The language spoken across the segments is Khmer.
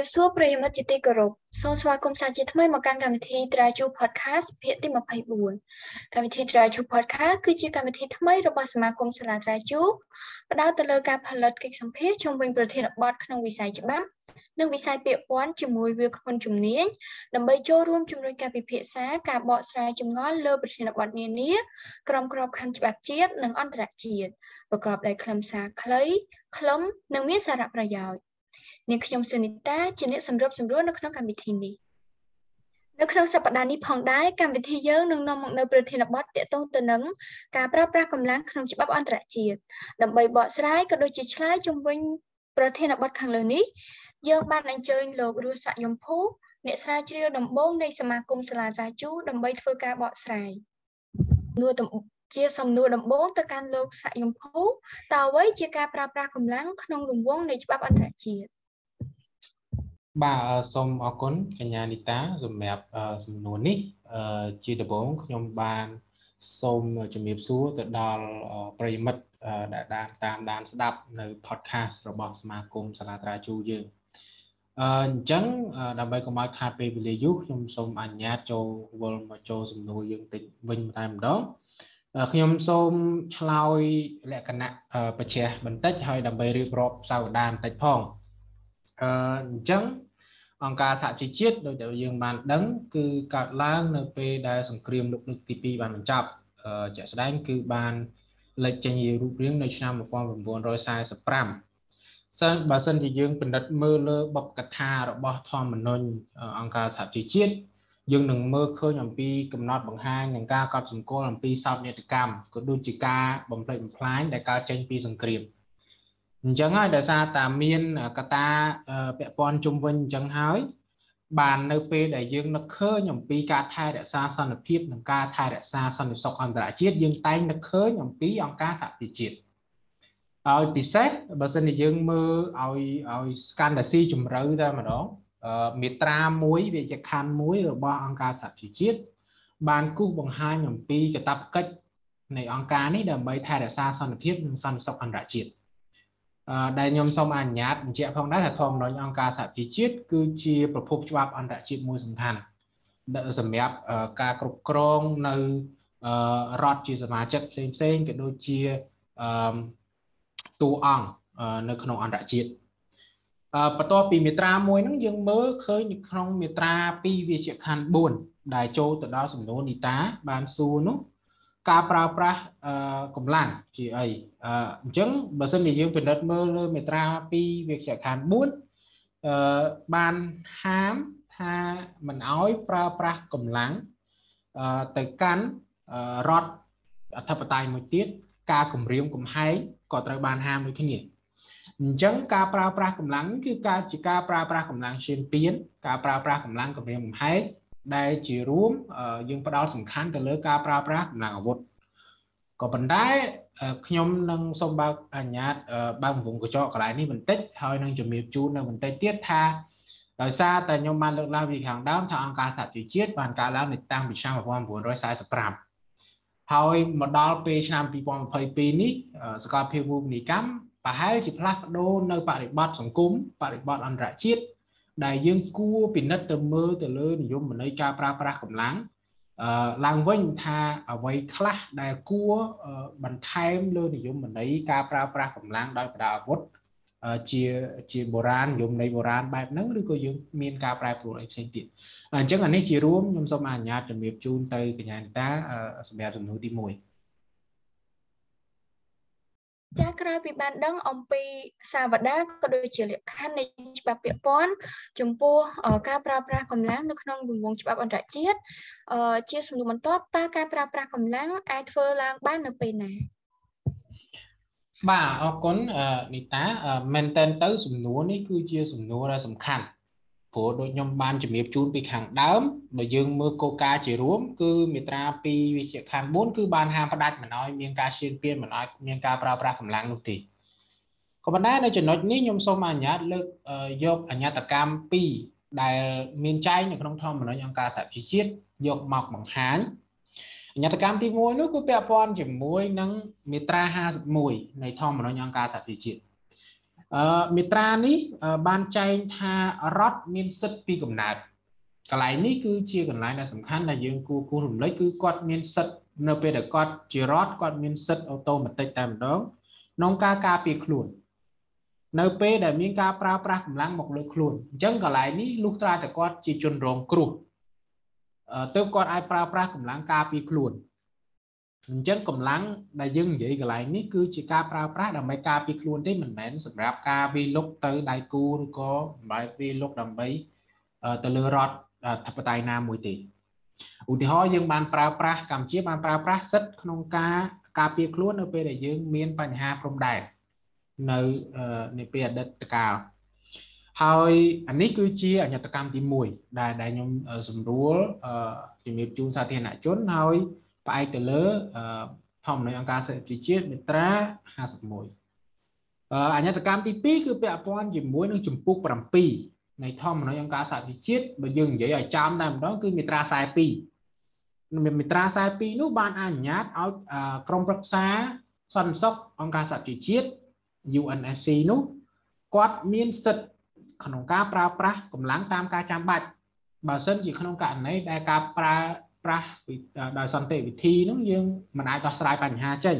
សូមជម្រាបសួរប្រិយមិត្តជាទីគោរពសូមស្វាគមន៍សាជាថ្មីមកកាន់កម្មវិធី Traju Podcast ភាគទី24កម្មវិធី Traju Podcast គឺជាកម្មវិធីថ្មីរបស់សមាគមសាលា Traju ផ្ដោតទៅលើការផលិតកិច្ចសម្ភាសន៍ជុំវិញប្រធានបទក្នុងវិស័យច្បាប់និងវិស័យពាក្យពន្ធជាមួយវាគ្មិនជំនាញដើម្បីចូលរួមជំរុញការពិភាក្សាការបកស្រាយចម្ងល់លើប្រធានបទនានាក្រមក្របខ័ណ្ឌច្បាប់ជាតិនិងអន្តរជាតិប្រកបដោយខ្លឹមសារខ្លីខ្លឹមនិងមានសារៈប្រយោជន៍ នាងខ្ញុំសុនីតាជាអ្នកសម្របសម្រួលនៅក្នុងកម្មវិធីនេះនៅក្នុងសប្តាហ៍នេះផងដែរកម្មវិធីយើងនឹងនាំមកនៅប្រធានបទទាក់ទងទៅនឹងការប្រើប្រាស់កម្លាំងក្នុងច្បាប់អន្តរជាតិដើម្បីបកស្រាយក៏ដូចជាឆ្លើយជុំវិញប្រធានបទខាងលើនេះយើងបានអញ្ជើញលោករស់ស័កយមភូអ្នកស្រាវជ្រាវដំបូងនៃសមាគមសាលារាជូដើម្បីធ្វើការបកស្រាយនួរ ជាសំណួរដំបូងទៅកាន់លោកស័កយមភូតើអ្វីជាការប្រើប្រាស់កម្លាំងក្នុងរង្វង់នៃច្បាប់អន្តរជាតិបាទសូមអរគុណកញ្ញានីតាសម្រាប់សំណួរនេះជាដំបូងខ្ញុំបានសូមជំរាបសួរទៅដល់ប្រិមិត្តដែលតាមដានស្ដាប់នៅ podcast របស់សមាគមសាលាត្រាជូយើងអញ្ចឹងដើម្បីកុំឲ្យខាតពេលវេលាយូរខ្ញុំសូមអនុញ្ញាតចូលវល់មកចូលសំណួរយើងតិចវិញតែម្ដង ខ្ញុំសូមឆ្លើយលក្ខណៈបច្ចេកបន្តិចហើយដើម្បីរៀបរាប់សាវតាបន្តិចផងអញ្ចឹងអង្គការសហជីវជាតិដោយដែលយើងបានដឹងគឺកើតឡើងនៅពេលដែលសង្គ្រាមលោកលើកទី2បានបញ្ចប់ជាក់ស្ដែងគឺបានលេចចេញជារូបរាងនៅឆ្នាំ1945សិនបើសិនជាយើងពិនិត្យមើលលើបបកថារបស់ធម្មនុញ្ញអង្គការសហជីវជាតិ យើងនឹងមើលឃើញអំពីកំណត់បង្ហាញនិងការកត់សម្គាល់អំពីសោកនាដកម្មក៏ដូចជាការបំផ្លិចបំផ្លាញដែលកើតចេញពីសង្គ្រាមអញ្ចឹងហើយដោយសារតែមានកតាពាក់ព័ន្ធជុំវិញអញ្ចឹងហើយបាននៅពេលដែលយើងនឹកឃើញអំពីការថែរក្សាសន្តិភាពនិងការថែរក្សាសន្តិសុខអន្តរជាតិយើងតែងនឹកឃើញអំពីអង្គការសហប្រជាជាតិឲ្យពិសេសបើសិនជាយើងមើលឲ្យឲ្យស្កាន់តែស៊ីជំរឿតែម្ដង មេត្រា1វាជាខណ្ឌមួយរបស់អង្គការសហប្រជាជាតិបានគូសបង្ហាញអំពីកាតព្វកិច្ចនៃអង្គការនេះដើម្បីថែរក្សាសន្តិភាពនិងសន្តិសុខអន្តរជាតិដែលខ្ញុំសូមអនុញ្ញាតបញ្ជាក់ផងដែរថាធម្មនុញ្ញអង្គការសហជីវជាតិគឺជាប្រភពច្បាប់អន្តរជាតិមួយសំខាន់សម្រាប់ការគ្រប់គ្រងនៅរដ្ឋជាសមាជិកផ្សេងផ្សេងក៏ដូចជាតួអង្គនៅក្នុងអន្តរជាតិ បន្ទាប់ពីមាត្រា1ហ្នឹងយើងមើលឃើញនៅក្នុងមាត្រា2វាជាខណ្ឌ4ដែលចូលទៅដល់សំណួរនីតាបានសួរនោះការប្រើប្រាស់កម្លាំងជាអីអញ្ចឹងបើសិនជាយើងពិនិត្យមើលលើមេត្រា2វិជ្ជាខណ្ឌ4អឺបានហាមថាមិនអោយប្រើប្រាស់កម្លាំងទៅកាន់រដ្ឋអធិបតេយ្យមួយទៀតការគម្រាមកំហែងក៏ត្រូវបានហាមដូចគ្នា អញ្ចឹងការប្រើប្រាស់កម្លាំងគឺការជាការប្រើប្រាស់កម្លាំងឈានពានការប្រើប្រាស់កម្លាំងគម្រាមកំហែងដែលជារួមយើងផ្ដោតសំខាន់ទៅលើការប្រើប្រាស់កម្លាំងអាវុធក៏ប៉ុន្តែខ្ញុំនឹងសូមបើកអញ្ញាតបើកវងកញ្ចក់កន្លែងនេះបន្តិចហើយនឹងជំរាបជូននៅបន្តិចទៀតថាដោយសារតែខ្ញុំបានលើកឡើងពីខាងដើមថាអង្គការសហជីវជាតិបានកើតឡើងនៅតាំងពីឆ្នាំ1945ហើយមកដល់ពេលឆ្នាំ2022នេះសកលភាពវូបនីកម្ម ប្រហែលជាផ្លាស់ប្ដូរនៅបរិបទសង្គមបរិបទអន្តរជាតិដែលយើងគួរពិនិត្យទៅមើលទៅលើនិយមន័យការប្រើប្រាស់កម្លាំងអឺឡើងវិញថាអ្វីខ្លះដែលគួរបន្ថែមលើនិយមន័យការប្រើប្រាស់កម្លាំងដោយប្រើអាវុធជាជាបុរាណនិយមន័យបុរាណបែបហ្នឹងឬក៏យើងមានការប្រែប្រួលអីផ្សេងទៀតអញ្ចឹងអានេះជារួមខ្ញុំសូមអនុញ្ញាតជំរាបជូនទៅកញ្ញាតាសម្រាប់សំណួរទី1 ចាក្រោយពីបានដឹងអំពីសាវតាក៏ដូចជាលក្ខខណ្ឌនៃច្បាប់ពាក់ព័ន្ធចំពោះការប្រើប្រាស់កម្លាំងនៅក្នុងរង្វង់ច្បាប់អន្តរជាតិជាសំណួរបន្ទាប់តើការប្រើប្រាស់កម្លាំងអាចធ្វើឡើងបាននៅពេលណាបាទអរគុណនីតាមែនតើទៅសំណួរនេះគឺជាសំណួរដែលសំខាន់ ព្រោះដូចខ្ញុំបានជំរាបជូនពីខាងដើមបើយើងមើលគោលការណ៍ជារួម គឺមាត្រា2វិជ្ជាខណ្ឌ4គឺបានហាមផ្ដាច់មិនឲ្យមានការឈានពានមិនឲ្យមានការប្រើប្រាស់កម្លាំងនោះទេក៏ប៉ុន្តែនៅចំណុចនេះខ្ញុំសូមអនុញ្ញាតលើកយកអញ្ញតកម្ម2ដែលមានចែងនៅក្នុងធម្មនុញ្ញអង្គការសហជីវជាតិយកមកបង្ហាញអញ្ញតកម្មទី1នោះគឺពាក់ព័ន្ធជាមួយនឹងមាត្រា51នៃធម្មនុញ្ញអង្គការសហជីវជាតិអឺ មេត្រានេះបានចែងថារដ្ឋមានសិទ្ធិពីកំណើតកន្លែងនេះគឺជាកន្លែងដែលសំខាន់ដែលយើងគួរគូររំលឹកគឺគាត់មានសិទ្ធិនៅពេលដែលគាត់ជារដ្ឋគាត់មានសិទ្ធិអូតូម៉ាទិកតែម្ដងក្នុងការការពារខ្លួននៅពេលដែលមានការប្រើប្រាស់កម្លាំងមកលើខ្លួនអញ្ចឹងកន្លែងនេះលុះត្រាតែគាត់ជាជនរងគ្រោះទើបគាត់អាចប្រើប្រាស់កម្លាំងការពារខ្លួន អញ្ចឹងកម្លាំងដែលយើងនិយាយកន្លែងនេះគឺជាការប្រើប្រាស់ដើម្បីការពារខ្លួនទេមិនមែនសម្រាប់ការវាលុកទៅដៃគូឬក៏ដើម្បីវាលុកដើម្បីទៅលើរដ្ឋធិបតេយ្យណាមួយទេឧទាហរណ៍យើងបានប្រើប្រាស់កម្ពុជាបានប្រើប្រាស់សិទ្ធិក្នុងការការពារខ្លួននៅពេលដែលយើងមានបញ្ហាព្រំដែននៅនាពេលអតីតកាលហើយអានេះគឺជាអញ្ញតកម្មទី1ដែលដែលខ្ញុំសម្រួលជំរាបជូនសាធារណជនហើយ ផ្អែកទៅលើធម្មនុញ្ញអង្គការសិទ្ធិប្រជាជាតិមាត្រា51អញ្ញតកម្មទី2គឺពាក់ព័ន្ធជាមួយនឹងជំពូក7នៃធម្មនុញ្ញអង្គការសហប្រជាជាតិបើយើងនិយាយឲ្យចំតែម្ដងគឺមាត្រា42មាត្រា42នោះបានអនុញ្ញាតឲ្យក្រមប្រឹក្សាសន្តិសុខអង្គការសហប្រជាជាតិ UNSC នោះគាត់មានសិទ្ធិក្នុងការប្រើប្រាស់កម្លាំងតាមការចាំបាច់បើសិនជាក្នុងករណីដែលការប្រើ ប្រាស់ដោយសន្តិវិធីនោះយើងមិនអាចដោះស្រាយបញ្ហាចេញ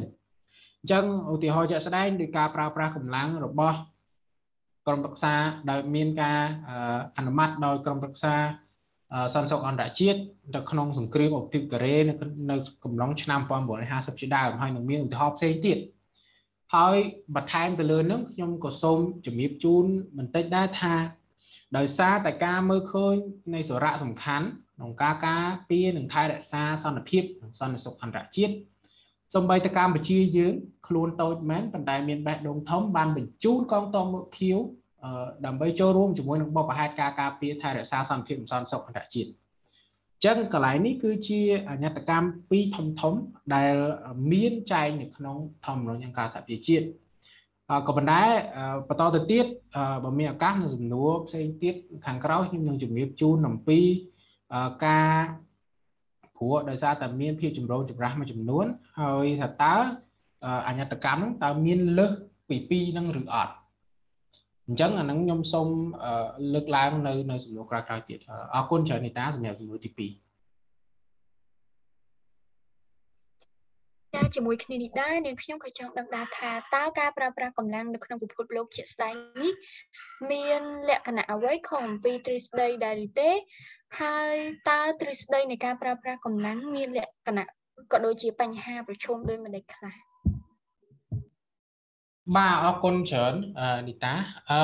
អញ្ចឹងឧទាហរណ៍ជាក់ស្ដែងដោយការប្រើប្រាស់កម្លាំងរបស់ក្រមរក្សាដោយមានការអនុម័តដោយក្រមរក្សាសន្តិសុខអន្តរជាតិនៅក្នុងសង្គ្រាមអូទីបកូរ៉េនៅនៅកំឡុងឆ្នាំ1950ជាដើមហើយនឹងមានឧទាហរណ៍ផ្សេងទៀតហើយបន្ថែមទៅលើនឹងខ្ញុំក៏សូមជំរាបជូនបន្តិចដែរថាដោយសារតែការមើលឃើញនៃសារៈសំខាន់ ក្នុងការការពារនិងថែរក្សាសន្តិភាពនិងសន្តិសុខអន្តរជាតិសម្បីតែកម្ពុជាយើងខ្លួនតូចមែនប៉ុន្តែមានបេះដូងធំបានបញ្ជូនកងទ័ពមកខៀវដើម្បីចូលរួមជាមួយនឹងបបផហេតុការការពារថែរក្សាសន្តិភាពនិងសន្តិសុខអន្តរជាតិចឹងកន្លែងនេះគឺជាអញ្ញតកម្មពីរធំធំដែលមានចែងនៅក្នុងធម្មនុញ្ញអង្គការសហប្រជាជាតិក៏ប៉ុន្តែបន្តទៅទៀតបើមានឱកាសនៅសំណួរផ្សេងទៀតខាងក្រោយខ្ញុំនឹងជម្រាបជូនអំពី ការព្រោះដោយសារតែមានភាពចម្រូងចម្រាសមួយចំនួនហើយថាតើអញ្ញតកម្មហ្នឹងតើមានលើសពី2ហ្នឹងឬអត់អញ្ចឹងអាហ្នឹងខ្ញុំសូមលើកឡើងនៅនៅសំណួរក្រោយៗទៀតអរគុណច្រើននីតាសម្រាប់សំណួរទី2ចា ជាមួយគ្នានេះដែរនាងខ្ញុំក៏ចង់ដឹងដែរថាតើការប្រើប្រាស់កម្លាំងនៅក្នុងពិភពលោកជាក់ស្ដែងនេះមានលក្ខណៈអ្វីខុសអំពីទ្រឹស្ដីដែរឬទេហើយតើទ្រឹស្ដីនៃការប្រើប្រាស់កម្លាំងមានលក្ខណៈក៏ដូចជាបញ្ហាប្រឈមដោយម្ដេចខ្លះបាទអរគុណច្រើននីតាអឺ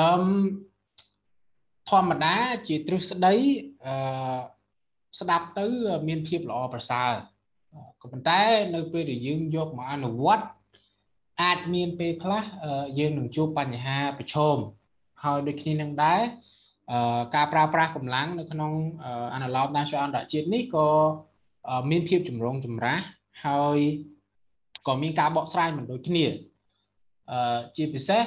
ធម្មតាជាទ្រឹស្ដីអឺស្ដាប់ទៅមានភាពល្អប្រសើរ ក៏ប៉ុន្តែនៅពេលដែលយើងយកមកអនុវត្តអាចមានពេលខ្លះយើងនឹងជួបបញ្ហាប្រឈមហើយដូចគ្នានឹងដែរការប្រើប្រាស់កម្លាំងនៅក្នុងអនុលោម National អន្តរជាតិនេះក៏មានភាពចម្រូងចម្រាសហើយក៏មានការបកស្រាយមិនដូចគ្នាអឺជាពិសេស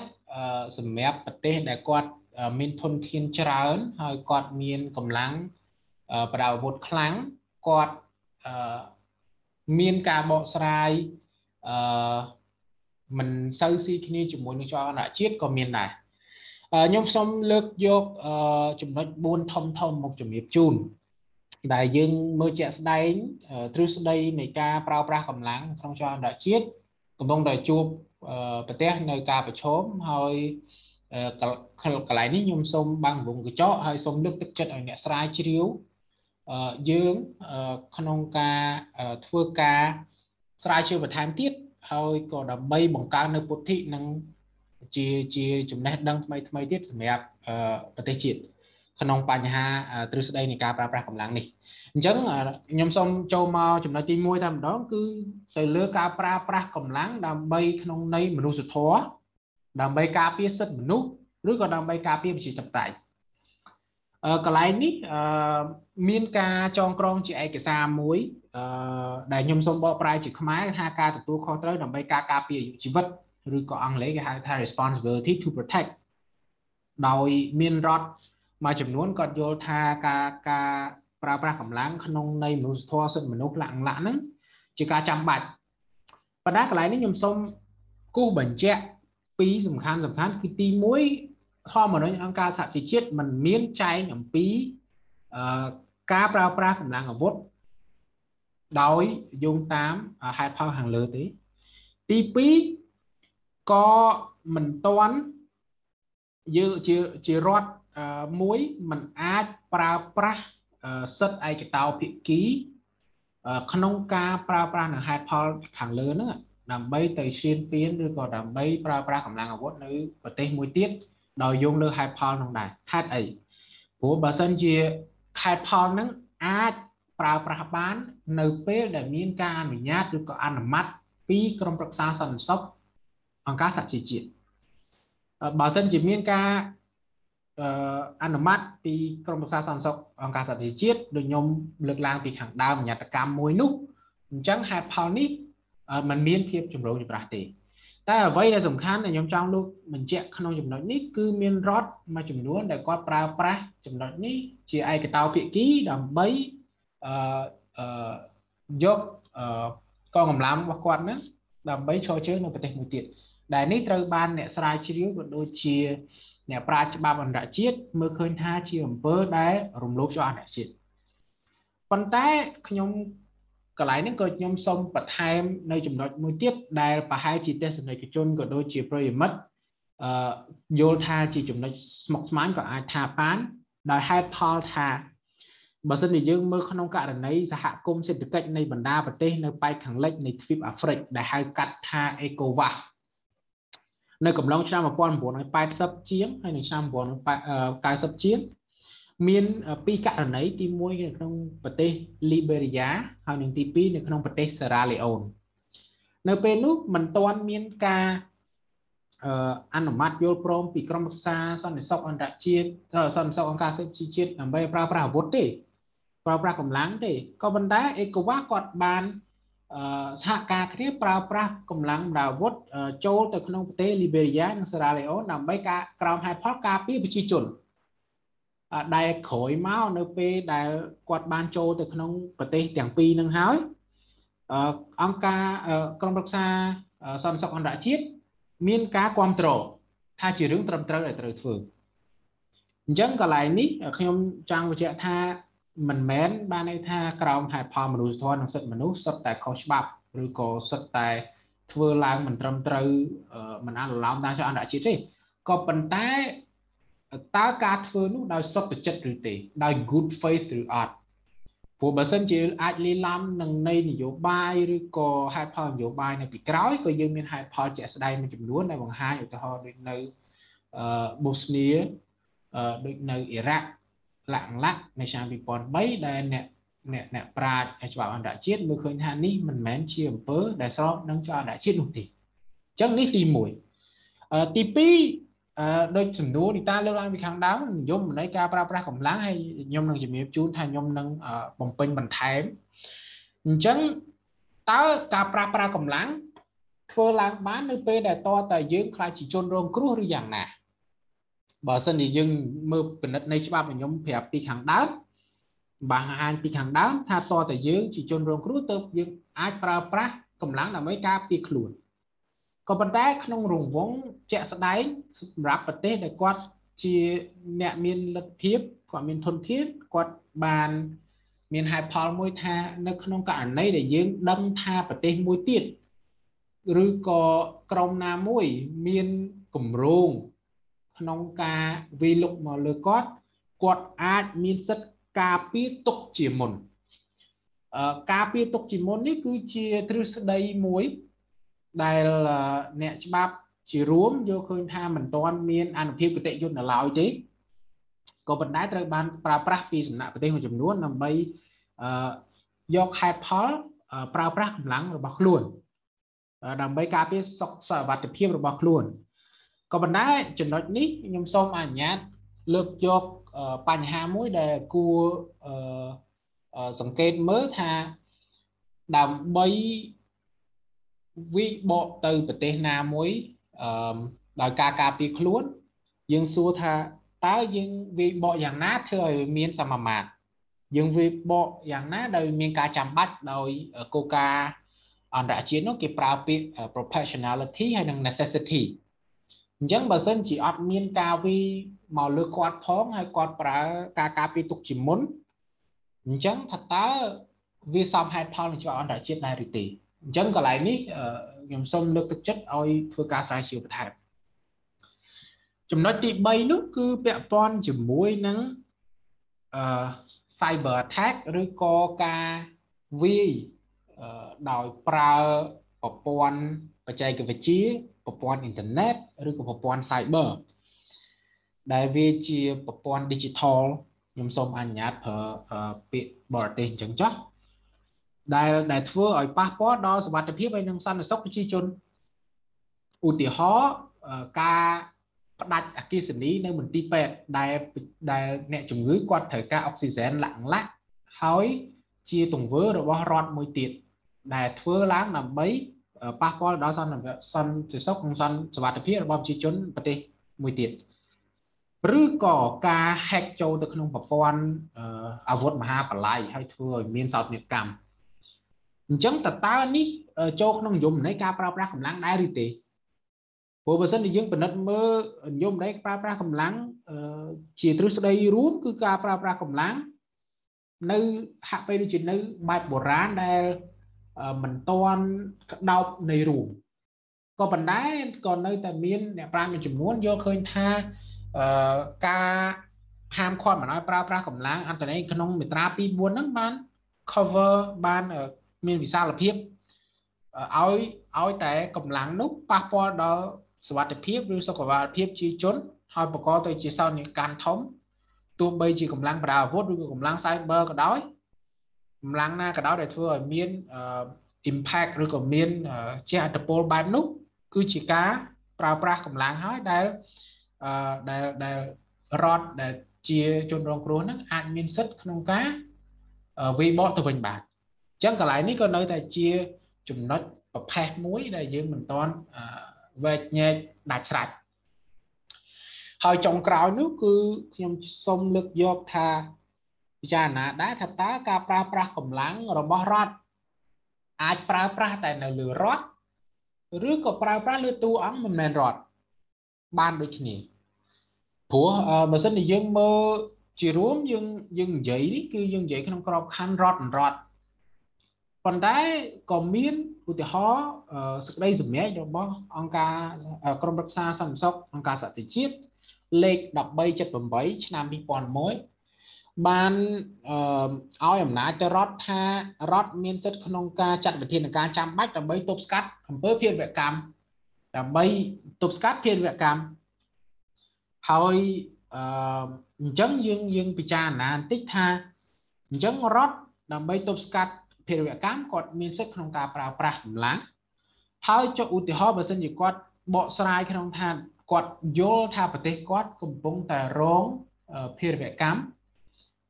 សម្រាប់ប្រទេសដែលគាត់មានធនធានច្រើន ហើយគាត់មានកម្លាំងប្រដាប់អាវុធខ្លាំងគាត់អឺ មានការបកស្រាយអឺមិនសូវស៊ីគ្នាជាមួយនឹងច្បាប់អន្តរជាតិក៏មានដែរខ្ញុំសូមលើកយកចំណុច4ធំធំមកជំរាបជូនដែលយើងមើលជាក់ស្ដែងទ្រឹស្ដីនៃការប្រើប្រាស់កម្លាំងក្នុងច្បាប់អន្តរជាតិកំពុងតែជួបប្រទេសនៅការប្រឈមហើយកន្លែងនេះខ្ញុំសូមបាំងវងកញ្ចក់ហើយសូមលើកទឹកចិត្តឲ្យអ្នកស្រាវជ្រាវ យើងក្នុងការធ្វើការស្រាវជ្រាវបន្ថែមទៀតហើយក៏ដើម្បីបង្កើននៅពុទ្ធិនិងជាជាចំណេះដឹងថ្មីថ្មីទៀតសម្រាប់ប្រទេសជាតិក្នុងបញ្ហាទ្រឹស្ដីនៃការប្រើប្រាស់កម្លាំងនេះអញ្ចឹងខ្ញុំសូមចូលមកចំណុចទី1តែម្ដងគឺទៅលើការប្រើប្រាស់កម្លាំងដើម្បីក្នុងន័យមនុស្សធម៌ដើម្បីការពារសិទ្ធិមនុស្សឬក៏ដើម្បីការពារប្រជាធិបតេយ្យ កន្លែងនេះមានការចងក្រងជាឯកសារមួយដែលខ្ញុំសូមបកប្រែជាខ្មែរថាការទទួលខុសត្រូវដើម្បីការការពារអាយុជីវិតឬក៏អង់គ្លេសគេហៅថា responsibility to protect ដោយមានរដ្ឋមួយចំនួនគាត់យល់ថាការការប្រើប្រាស់កម្លាំងក្នុងន័យមនុស្សធម៌សិទ្ធិមនុស្សលក្ខណៈហ្នឹងជាការចាំបាច់ប៉ុន្តែកន្លែងនេះខ្ញុំសូមគូសបញ្ជាក់ពីរសំខាន់សំខាន់គឺទី1 ធម្មមនុស្សអង្គការសហជីវជាតិมันមានចែងអំពីអឺការប្រើប្រាស់កម្លាំងអាវុធដោយយោងតាមហេតុផលខាងលើទេទី2ក៏មិនទាន់យើងជាជារដ្ឋមួយมันអាចប្រើប្រាស់សិទ្ធិឯកតោភាគីក្នុងការប្រើប្រាស់នៅហេតុផលខាងលើហ្នឹងដើម្បីទៅឈានពានឬក៏ដើម្បីប្រើប្រាស់កម្លាំងអាវុធនៅប្រទេសមួយទៀត ដោយយោងលើហេតុផលនោះដែរហេតុអីព្រោះបើសិនជាហេតុផលហ្នឹងអាចប្រើប្រាស់បាន នៅពេលដែលមានការអនុញ្ញាតឬក៏អនុម័តពីក្រមប្រឹក្សាសន្តិសុខអង្គការសហជីវជាតិបើសិនជាមានការអនុម័តពីក្រមប្រឹក្សាសន្តិសុខអង្គការសហជីវជាតិដូចខ្ញុំលើកឡើងពីខាងដើមអញ្ញត្តកម្មមួយនោះអញ្ចឹងហេតុផលនេះมันមានភាពចម្រូងចម្រាសទេ តែអ្វីដែលសំខាន់ដែលខ្ញុំចង់លើកបញ្ជាក់ក្នុងចំណុចនេះគឺមានរដ្ឋមួយចំនួនដែលគាត់ប្រើប្រាស់ចំណុចនេះជាឯកតោភាគីដើម្បីអឺយកកងកម្លាំងរបស់គាត់ហ្នឹងដើម្បីឈរជើងនៅប្រទេសមួយទៀតដែលនេះត្រូវបានអ្នកស្រាវជ្រាវក៏ដូចជាអ្នកប្រាជ្ញច្បាប់អន្តរជាតិមើលឃើញថាជាអំពើដែលរំលោភច្បាប់អន្តរជាតិប៉ុន្តែខ្ញុំ កន្លែងហ្នឹងក៏ខ្ញុំសូមបន្ថែមនៅចំណុចមួយទៀតដែលប្រហែលជាទស្សនិកជនក៏ដូចជាប្រិយមិត្តអឺយល់ថាជាចំណុចស្មុគស្មាញក៏អាចថាបានដោយហេតុផលថាបើសិនជាយើងមើលក្នុងករណីសហគមន៍សេដ្ឋកិច្ចនៃបណ្ដាប្រទេសនៅប៉ែកខាងលិចនៃទ្វីបអាហ្វ្រិកដែលហៅកាត់ថា ECOWAS នៅកំឡុងឆ្នាំ1980ជាងហើយនៅឆ្នាំ1990ជាង មានពីរករណីទី1នៅក្នុងប្រទេសលីបេរីយ៉ាហើយនិងទី2នៅក្នុងប្រទេសសេរ៉ាឡេអូននៅពេលនោះមិនទាន់មានការអនុម័តយល់ព្រមពីក្រមប្រឹក្សាសន្តិសុខអន្តរជាតិសន្តិសុខអង្គការសិទ្ធិជាតិដើម្បីប្រើប្រាស់អាវុធទេប្រើប្រាស់កម្លាំងទេក៏ប៉ុន្តែអេកូវ៉ាគាត់បានសហការគ្នាប្រើប្រាស់កម្លាំងបណ្ដាអាវុធចូលទៅក្នុងប្រទេសលីបេរីយ៉ានិងសេរ៉ាឡេអូនដើម្បីការក្រោមហេតុផលការពារប្រជាជន ដែលក្រោយមកនៅពេលដែលគាត់បានចូលទៅក្នុងប្រទេសទាំងពីរនឹងហើយអង្គការក្រមរក្សាសន្តិសុខអន្តរជាតិមានការគ្រប់គ្រងថាជារឿងត្រឹមត្រូវដែលត្រូវធ្វើអញ្ចឹងកន្លែងនេះខ្ញុំចង់បញ្ជាក់ថាមិនមែនបានន័យថាក្រោមហេតុផលមនុស្សធម៌និងសិទ្ធិមនុស្សសុទ្ធតែខុសច្បាប់ឬក៏សុទ្ធតែធ្វើឡើងមិនត្រឹមត្រូវមិនអនុលោមតាមច្បាប់អន្តរជាតិទេក៏ប៉ុន្តែ តើការធ្វើនោះដោយសុទ្ធចិត្តឬទេដោយ good faith ឬអត់ព្រោះបើសិនជាអាចលីឡំនឹងនៃនយោបាយឬក៏ហេតុផលនយោបាយនៅពីក្រោយក៏យើងមានហេតុផលជាក់ស្ដែងមួយចំនួនដែលបង្ហាញឧទាហរណ៍ដូចនៅអឺបូស្នីអឺដូចនៅអ៊ីរ៉ាក់ឡាក់ឡាក់នៅឆ្នាំ2003ដែលអ្នកអ្នកអ្នកប្រាជ្ញច្បាប់អន្តរជាតិមើលឃើញថានេះមិនមែនជាអំពើដែលស្របនឹងច្បាប់អន្តរជាតិនោះទេអញ្ចឹងនេះទី1អឺទី2អឺ ដូចសំណួរនីតាលើកឡើងពីខាងដើមនិយមនៃការប្រើប្រាស់កម្លាំងហើយខ្ញុំនឹងជំរាបជូនថាខ្ញុំនឹងបំពេញបន្ថែមអញ្ចឹងតើការប្រើប្រាស់កម្លាំងធ្វើឡើងបាននៅពេលដែលតតែយើងខ្លាចជាជនរងគ្រោះឬយ៉ាងណាបើសិនជាយើងមើលពិនិត្យនៃច្បាប់ខ្ញុំប្រាប់ពីខាងដើមបង្ហាញពីខាងដើមថាតើតើយើងជាជនរងគ្រោះទៅយើងអាចប្រើប្រាស់កម្លាំងដើម្បីការពារខ្លួន ក៏ប៉ុន្តែក្នុងរង្វង់ជាក់ស្ដែងសម្រាប់ប្រទេសដែលគាត់ជាអ្នកមានលទ្ធភាពគាត់មានធនធានគាត់បានមានហេតុផលមួយថានៅក្នុងករណីដែលយើងដឹងថាប្រទេសមួយទៀតឬក៏ក្រុមណាមួយមានគម្រោងក្នុងការវាយលុកមកលើគាត់គាត់អាចមានសិទ្ធិការពារទុកជាមុនអឺការពារទុកជាមុននេះគឺជាទ្រឹស្ដីមួយ ដែលអ្នកច្បាប់ជារួមយកឃើញថាមិនទាន់មានអនុភាពគតិយុត្តនៅឡើយទេក៏ប៉ុន្តែត្រូវបានប្រើប្រាស់ពីសំណាក់ប្រទេសមួយចំនួនដើម្បីអឺយកខេត្តផលប្រើប្រាស់កម្លាំងរបស់ខ្លួនដើម្បីការពារសុខសวัสดิភាពរបស់ខ្លួនក៏ប៉ុន្តែចំណុចនេះខ្ញុំសូមអនុញ្ញាតលើកយកបញ្ហាមួយដែលគួរសង្កេតមើលថាដើម្បី វិបកទៅប្រទេសណាមួយអឺដោយការការពារខ្លួន យើងសួរថាតើយើងវិបកយ៉ាងណាធ្វើឲ្យមានសមាមាត្រយើងវិបកយ៉ាងណាដោយមានការចាំបាច់ដោយកូកាអន្តរជាតិនោះគេប្រើពាក្យ professionality ហើយនិង necessity អញ្ចឹងបើសិនជាអត់មានការវិមកលើគាត់ផងហើយគាត់ប្រើការការពារទុកជាមុនអញ្ចឹងថាតើវាសមហេតុផលនឹងច្បាប់អន្តរជាតិដែរឬទេ អញ្ចឹងកន្លែងនេះខ្ញុំសូមលើកទឹកចិត្តឲ្យធ្វើការស្រាវជ្រាវបន្ថែមចំណុចទី3នោះគឺពាក់ព័ន្ធជាមួយនឹងអឺ cyber attack ឬក៏ការវាយដោយប្រើប្រព័ន្ធបច្ចេកវិទ្យាប្រព័ន្ធអ៊ីនធឺណិតឬក៏ប្រព័ន្ធ cyber ដែលវាជាប្រព័ន្ធ digital ខ្ញុំសូមអនុញ្ញាតប្រើពាក្យបរទេសអញ្ចឹងចុះ ដែលដែលធ្វើឲ្យប៉ះពាល់ដល់សុវត្ថិភាពហើយនិងសន្តិសុខប្រជាជនឧទាហរណ៍ការផ្ដាច់អគិសនីនៅមន្ទីរពេទ្យដែលដែលអ្នកជំងឺគាត់ត្រូវការអុកស៊ីហ្សែនលាក់លាក់ហើយជាទង្វើរបស់រដ្ឋមួយទៀតដែលធ្វើឡើងដើម្បីប៉ះពាល់ដល់សន្តិសន្តិសុខនិងសន្តិសុវត្ថិភាពរបស់ប្រជាជនប្រទេសមួយទៀតឬក៏ការ hack ចូលទៅក្នុងប្រព័ន្ធអាវុធមហាបល័យហើយធ្វើឲ្យមានសោកនាដកម្ម អញ្ចឹងតើតើនេះចូលក្នុងយមន័យការប្រើប្រាស់កម្លាំងដែរឬទេព្រោះបើសិនជាយើងពិនិត្យមើលនិយមន័យប្រើប្រាស់កម្លាំងជាទ្រឹស្ដីរួមគឺការប្រើប្រាស់កម្លាំងនៅហាក់បីដូចជានៅបែបបុរាណដែលមិនតាន់ក្តោបនៃរួមក៏ប៉ុន្តែក៏នៅតែមានអ្នកប្រាជ្ញមួយចំនួនយល់ឃើញថាអឺការហាមឃាត់មិនឲ្យប្រើប្រាស់កម្លាំងអន្តរជាតិក្នុងមាត្រា2 4ហ្នឹងបាន cover បាន មានវិសាលភាពឲ្យឲ្យតែកម្លាំងនោះប៉ះពាល់ដល់សុវត្ថិភាពឬសុខភាពជាជនហើយបង្កទៅជាសោកនាដកម្មធំទោះបីជាកម្លាំងប្រើអាវុធឬក៏កម្លាំង cyber ក៏ដោយកម្លាំងណាក៏ដោយដែលធ្វើឲ្យមាន impact ឬក៏មានជាអត្តពលបែបនោះ គឺជាការប្រើប្រាស់កម្លាំងហើយដែលដែលដែលរដ្ឋដែលជាជនរងគ្រោះហ្នឹងអាចមានសិទ្ធិក្នុងការវិបកទៅវិញបានអញ្ចឹងកន្លែងនេះក៏នៅតែជាចំណុចប្រផេះមួយដែលយើងមិនទាន់វែកញែកដាច់ស្រេចហើយចុងក្រោយនោះគឺខ្ញុំសូមលើកយកថាពិចារណាដែរថាតើការប្រើប្រាស់កម្លាំងរបស់រដ្ឋអាចប្រើប្រាស់តែនៅលើរដ្ឋឬក៏ប្រើប្រាស់លើតួអង្គមិនមែនរដ្ឋបានដូចគ្នាព្រោះបើសិនជាយើងមើលជារួមយើងយើងនិយាយនេះគឺយើងនិយាយក្នុងក្របខ័ណ្ឌរដ្ឋរដ្ឋ ប៉ុន្តែក៏មានឧទាហរណ៍សេចក្តីសម្រេចរបស់អង្គការក្រមរក្សាសន្តិសុខអង្គការសហជីវជាតិលេខ1378ឆ្នាំ2001បានអឺឲ្យអំណាចទៅរដ្ឋថារដ្ឋមានសិទ្ធិក្នុងការចាត់វិធានការចាំបាច់ដើម្បីទប់ស្កាត់អំពើភេរវកម្មដើម្បីទប់ស្កាត់ភេរវកម្មហើយអឺអញ្ចឹងយើងយើងពិចារណាបន្តិចថាអញ្ចឹងរដ្ឋដើម្បីទប់ស្កាត់ ភេរវកម្មគាត់មានសិទ្ធិក្នុងការប្រើប្រាស់កម្លាំងហើយចុះឧទាហរណ៍បើសិនជាគាត់បកស្រាយក្នុងថាគាត់យល់ថាប្រទេសគាត់កំពុងតែរងភេរវកម្ម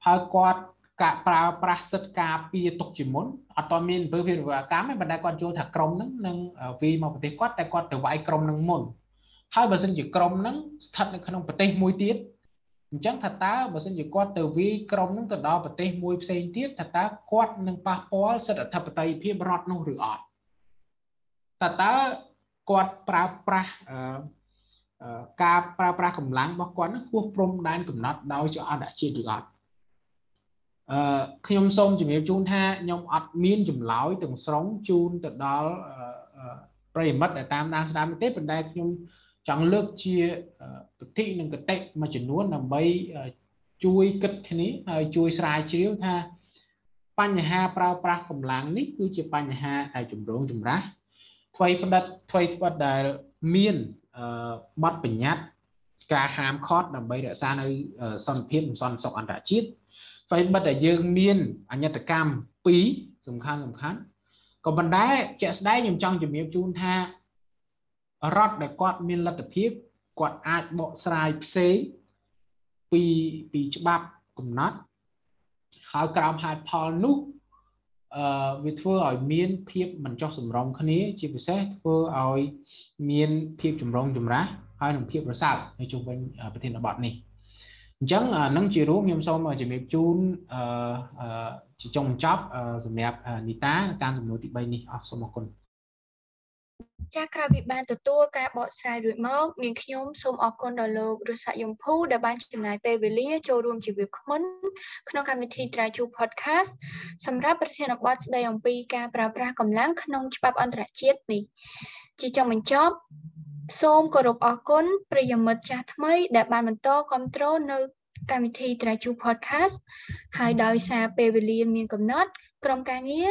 ហើយគាត់កាប្រើប្រាស់សិទ្ធិការពារទុកជាមុនអត់តមានអំពើភេរវកម្មទេប៉ុន្តែគាត់យល់ថាក្រុមហ្នឹងនឹងវីមកប្រទេសគាត់តែគាត់ទៅវាយក្រុមហ្នឹងមុនហើយបើសិនជាក្រុមហ្នឹងស្ថិតនៅក្នុងប្រទេសមួយទៀត អញ្ចឹងថាតើបើសិនជាគាត់ទៅវាយក្រុមហ្នឹងទៅដល់ប្រទេសមួយផ្សេងទៀតថាតើគាត់នឹងប៉ះពាល់សិទ្ធិអធិបតេយ្យភាពរដ្ឋនោះឬអត់តើតើគាត់ប្រើប្រាស់ការប្រើប្រាស់កម្លាំងរបស់គាត់នឹងហួសព្រំដែនកំណត់ដោយចអន្តរជាតិឬអត់អឺខ្ញុំសូមជំរាបជូនថាខ្ញុំអត់មានចម្លើយទាំងស្រុងជូនទៅដល់ប្រិយមិត្តដែលតាមដានស្ដាប់ទេប៉ុន្តែខ្ញុំ ចង់លើកជាពតិនិងកតិមួយចំនួនដើម្បីជួយគិតគ្នាហើយជួយស្រាវជ្រាវថាបញ្ហាប្រើប្រាស់កម្លាំងនេះគឺជាបញ្ហាដែលចម្រូងចម្រាសថ្មីផ្ដិតថ្មីផ្ដិតដែលមានបទបញ្ញត្តិការហាមឃាត់ដើម្បីរក្សានៅសន្តិភាពនិងសន្តិសុខអន្តរជាតិថ្មីបិទដែលយើងមានអញ្ញតកម្ម2សំខាន់សំខាន់ក៏ប៉ុន្តែជាក់ស្ដែងខ្ញុំចង់ជំរាបជូនថា រដ្ឋដែលគាត់មានលទ្ធភាពគាត់អាចបកស្រាយផ្សេងពីពីច្បាប់កំណត់ហើយក្រោមហេតុផលនោះអឺវាធ្វើឲ្យមាន ភាពមិនចុះសម្រុងគ្នា ជាពិសេសធ្វើឲ្យមានភាពចម្រុងចម្រាស់ហើយនឹងភាពប្រសើរនៅជុំវិញប្រធានបទនេះអញ្ចឹងនឹងជារួមខ្ញុំសូមជំរាបជូនអឺជាចុងបញ្ចប់សម្រាប់នីតាតាមសំណួរទី3នេះអរសូមអរគុណ ចាក្រោយពីបានទទួលការបកស្រាយរួចមកនាងខ្ញុំសូមអរគុណដល់លោករស័កយមភូដែលបានចំណាយពេលវេលាចូលរួមជាវាគ្មិនក្នុងកម្មវិធី Traju Podcast សម្រាប់ប្រធានបទស្ដីអំពីការប្រើប្រាស់កម្លាំងក្នុងច្បាប់អន្តរជាតិនេះជាចុងបញ្ចប់សូមគោរពអរគុណប្រិយមិត្តចាស់ថ្មី ដែលបានបន្តគ្រប់គ្រងនៅកម្មវិធី Traju Podcast ហើយដោយសារពេលវេលាមានកំណត់ ក្រុមការងារ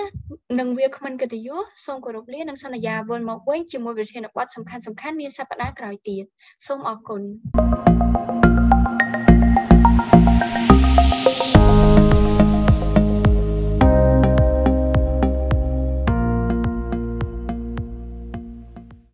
និងវាគ្មិនកិត្តិយសសូមគោរពលានិងសន្យាវិលមកវិញជាមួយវិធានបទសំខាន់ៗនាសប្តាហ៍ក្រោយទៀតសូមអរគុណ thank you